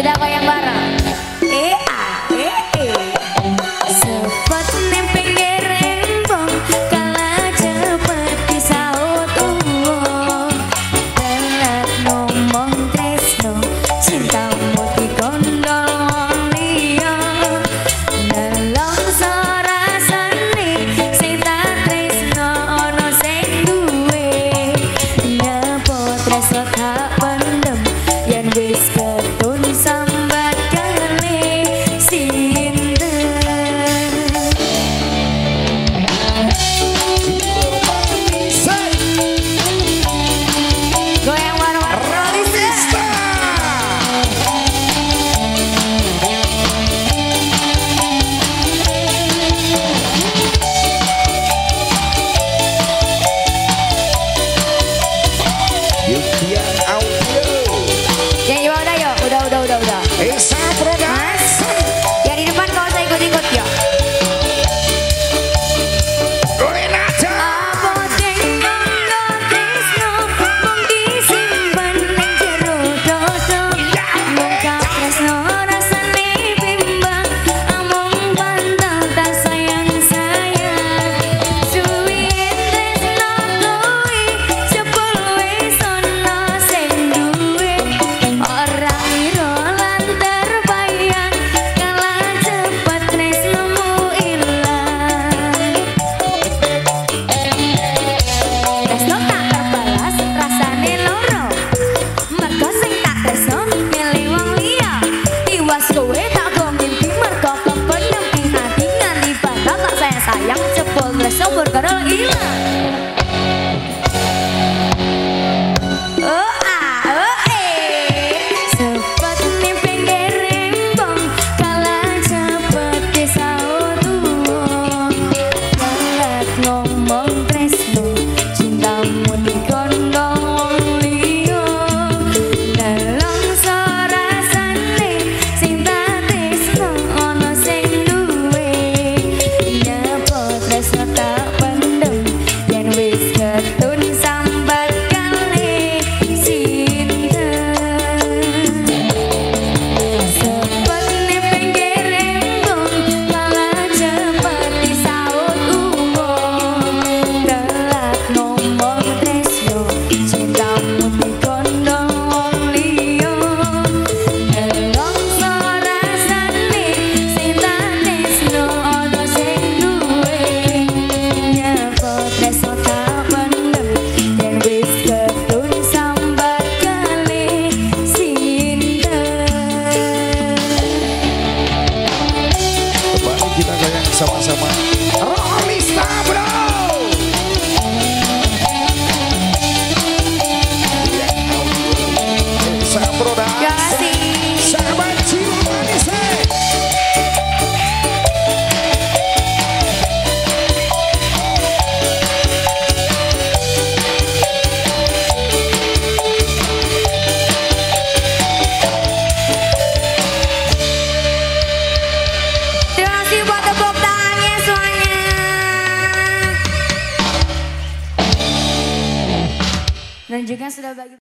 kita bayang barang. Dan juga sudah bagi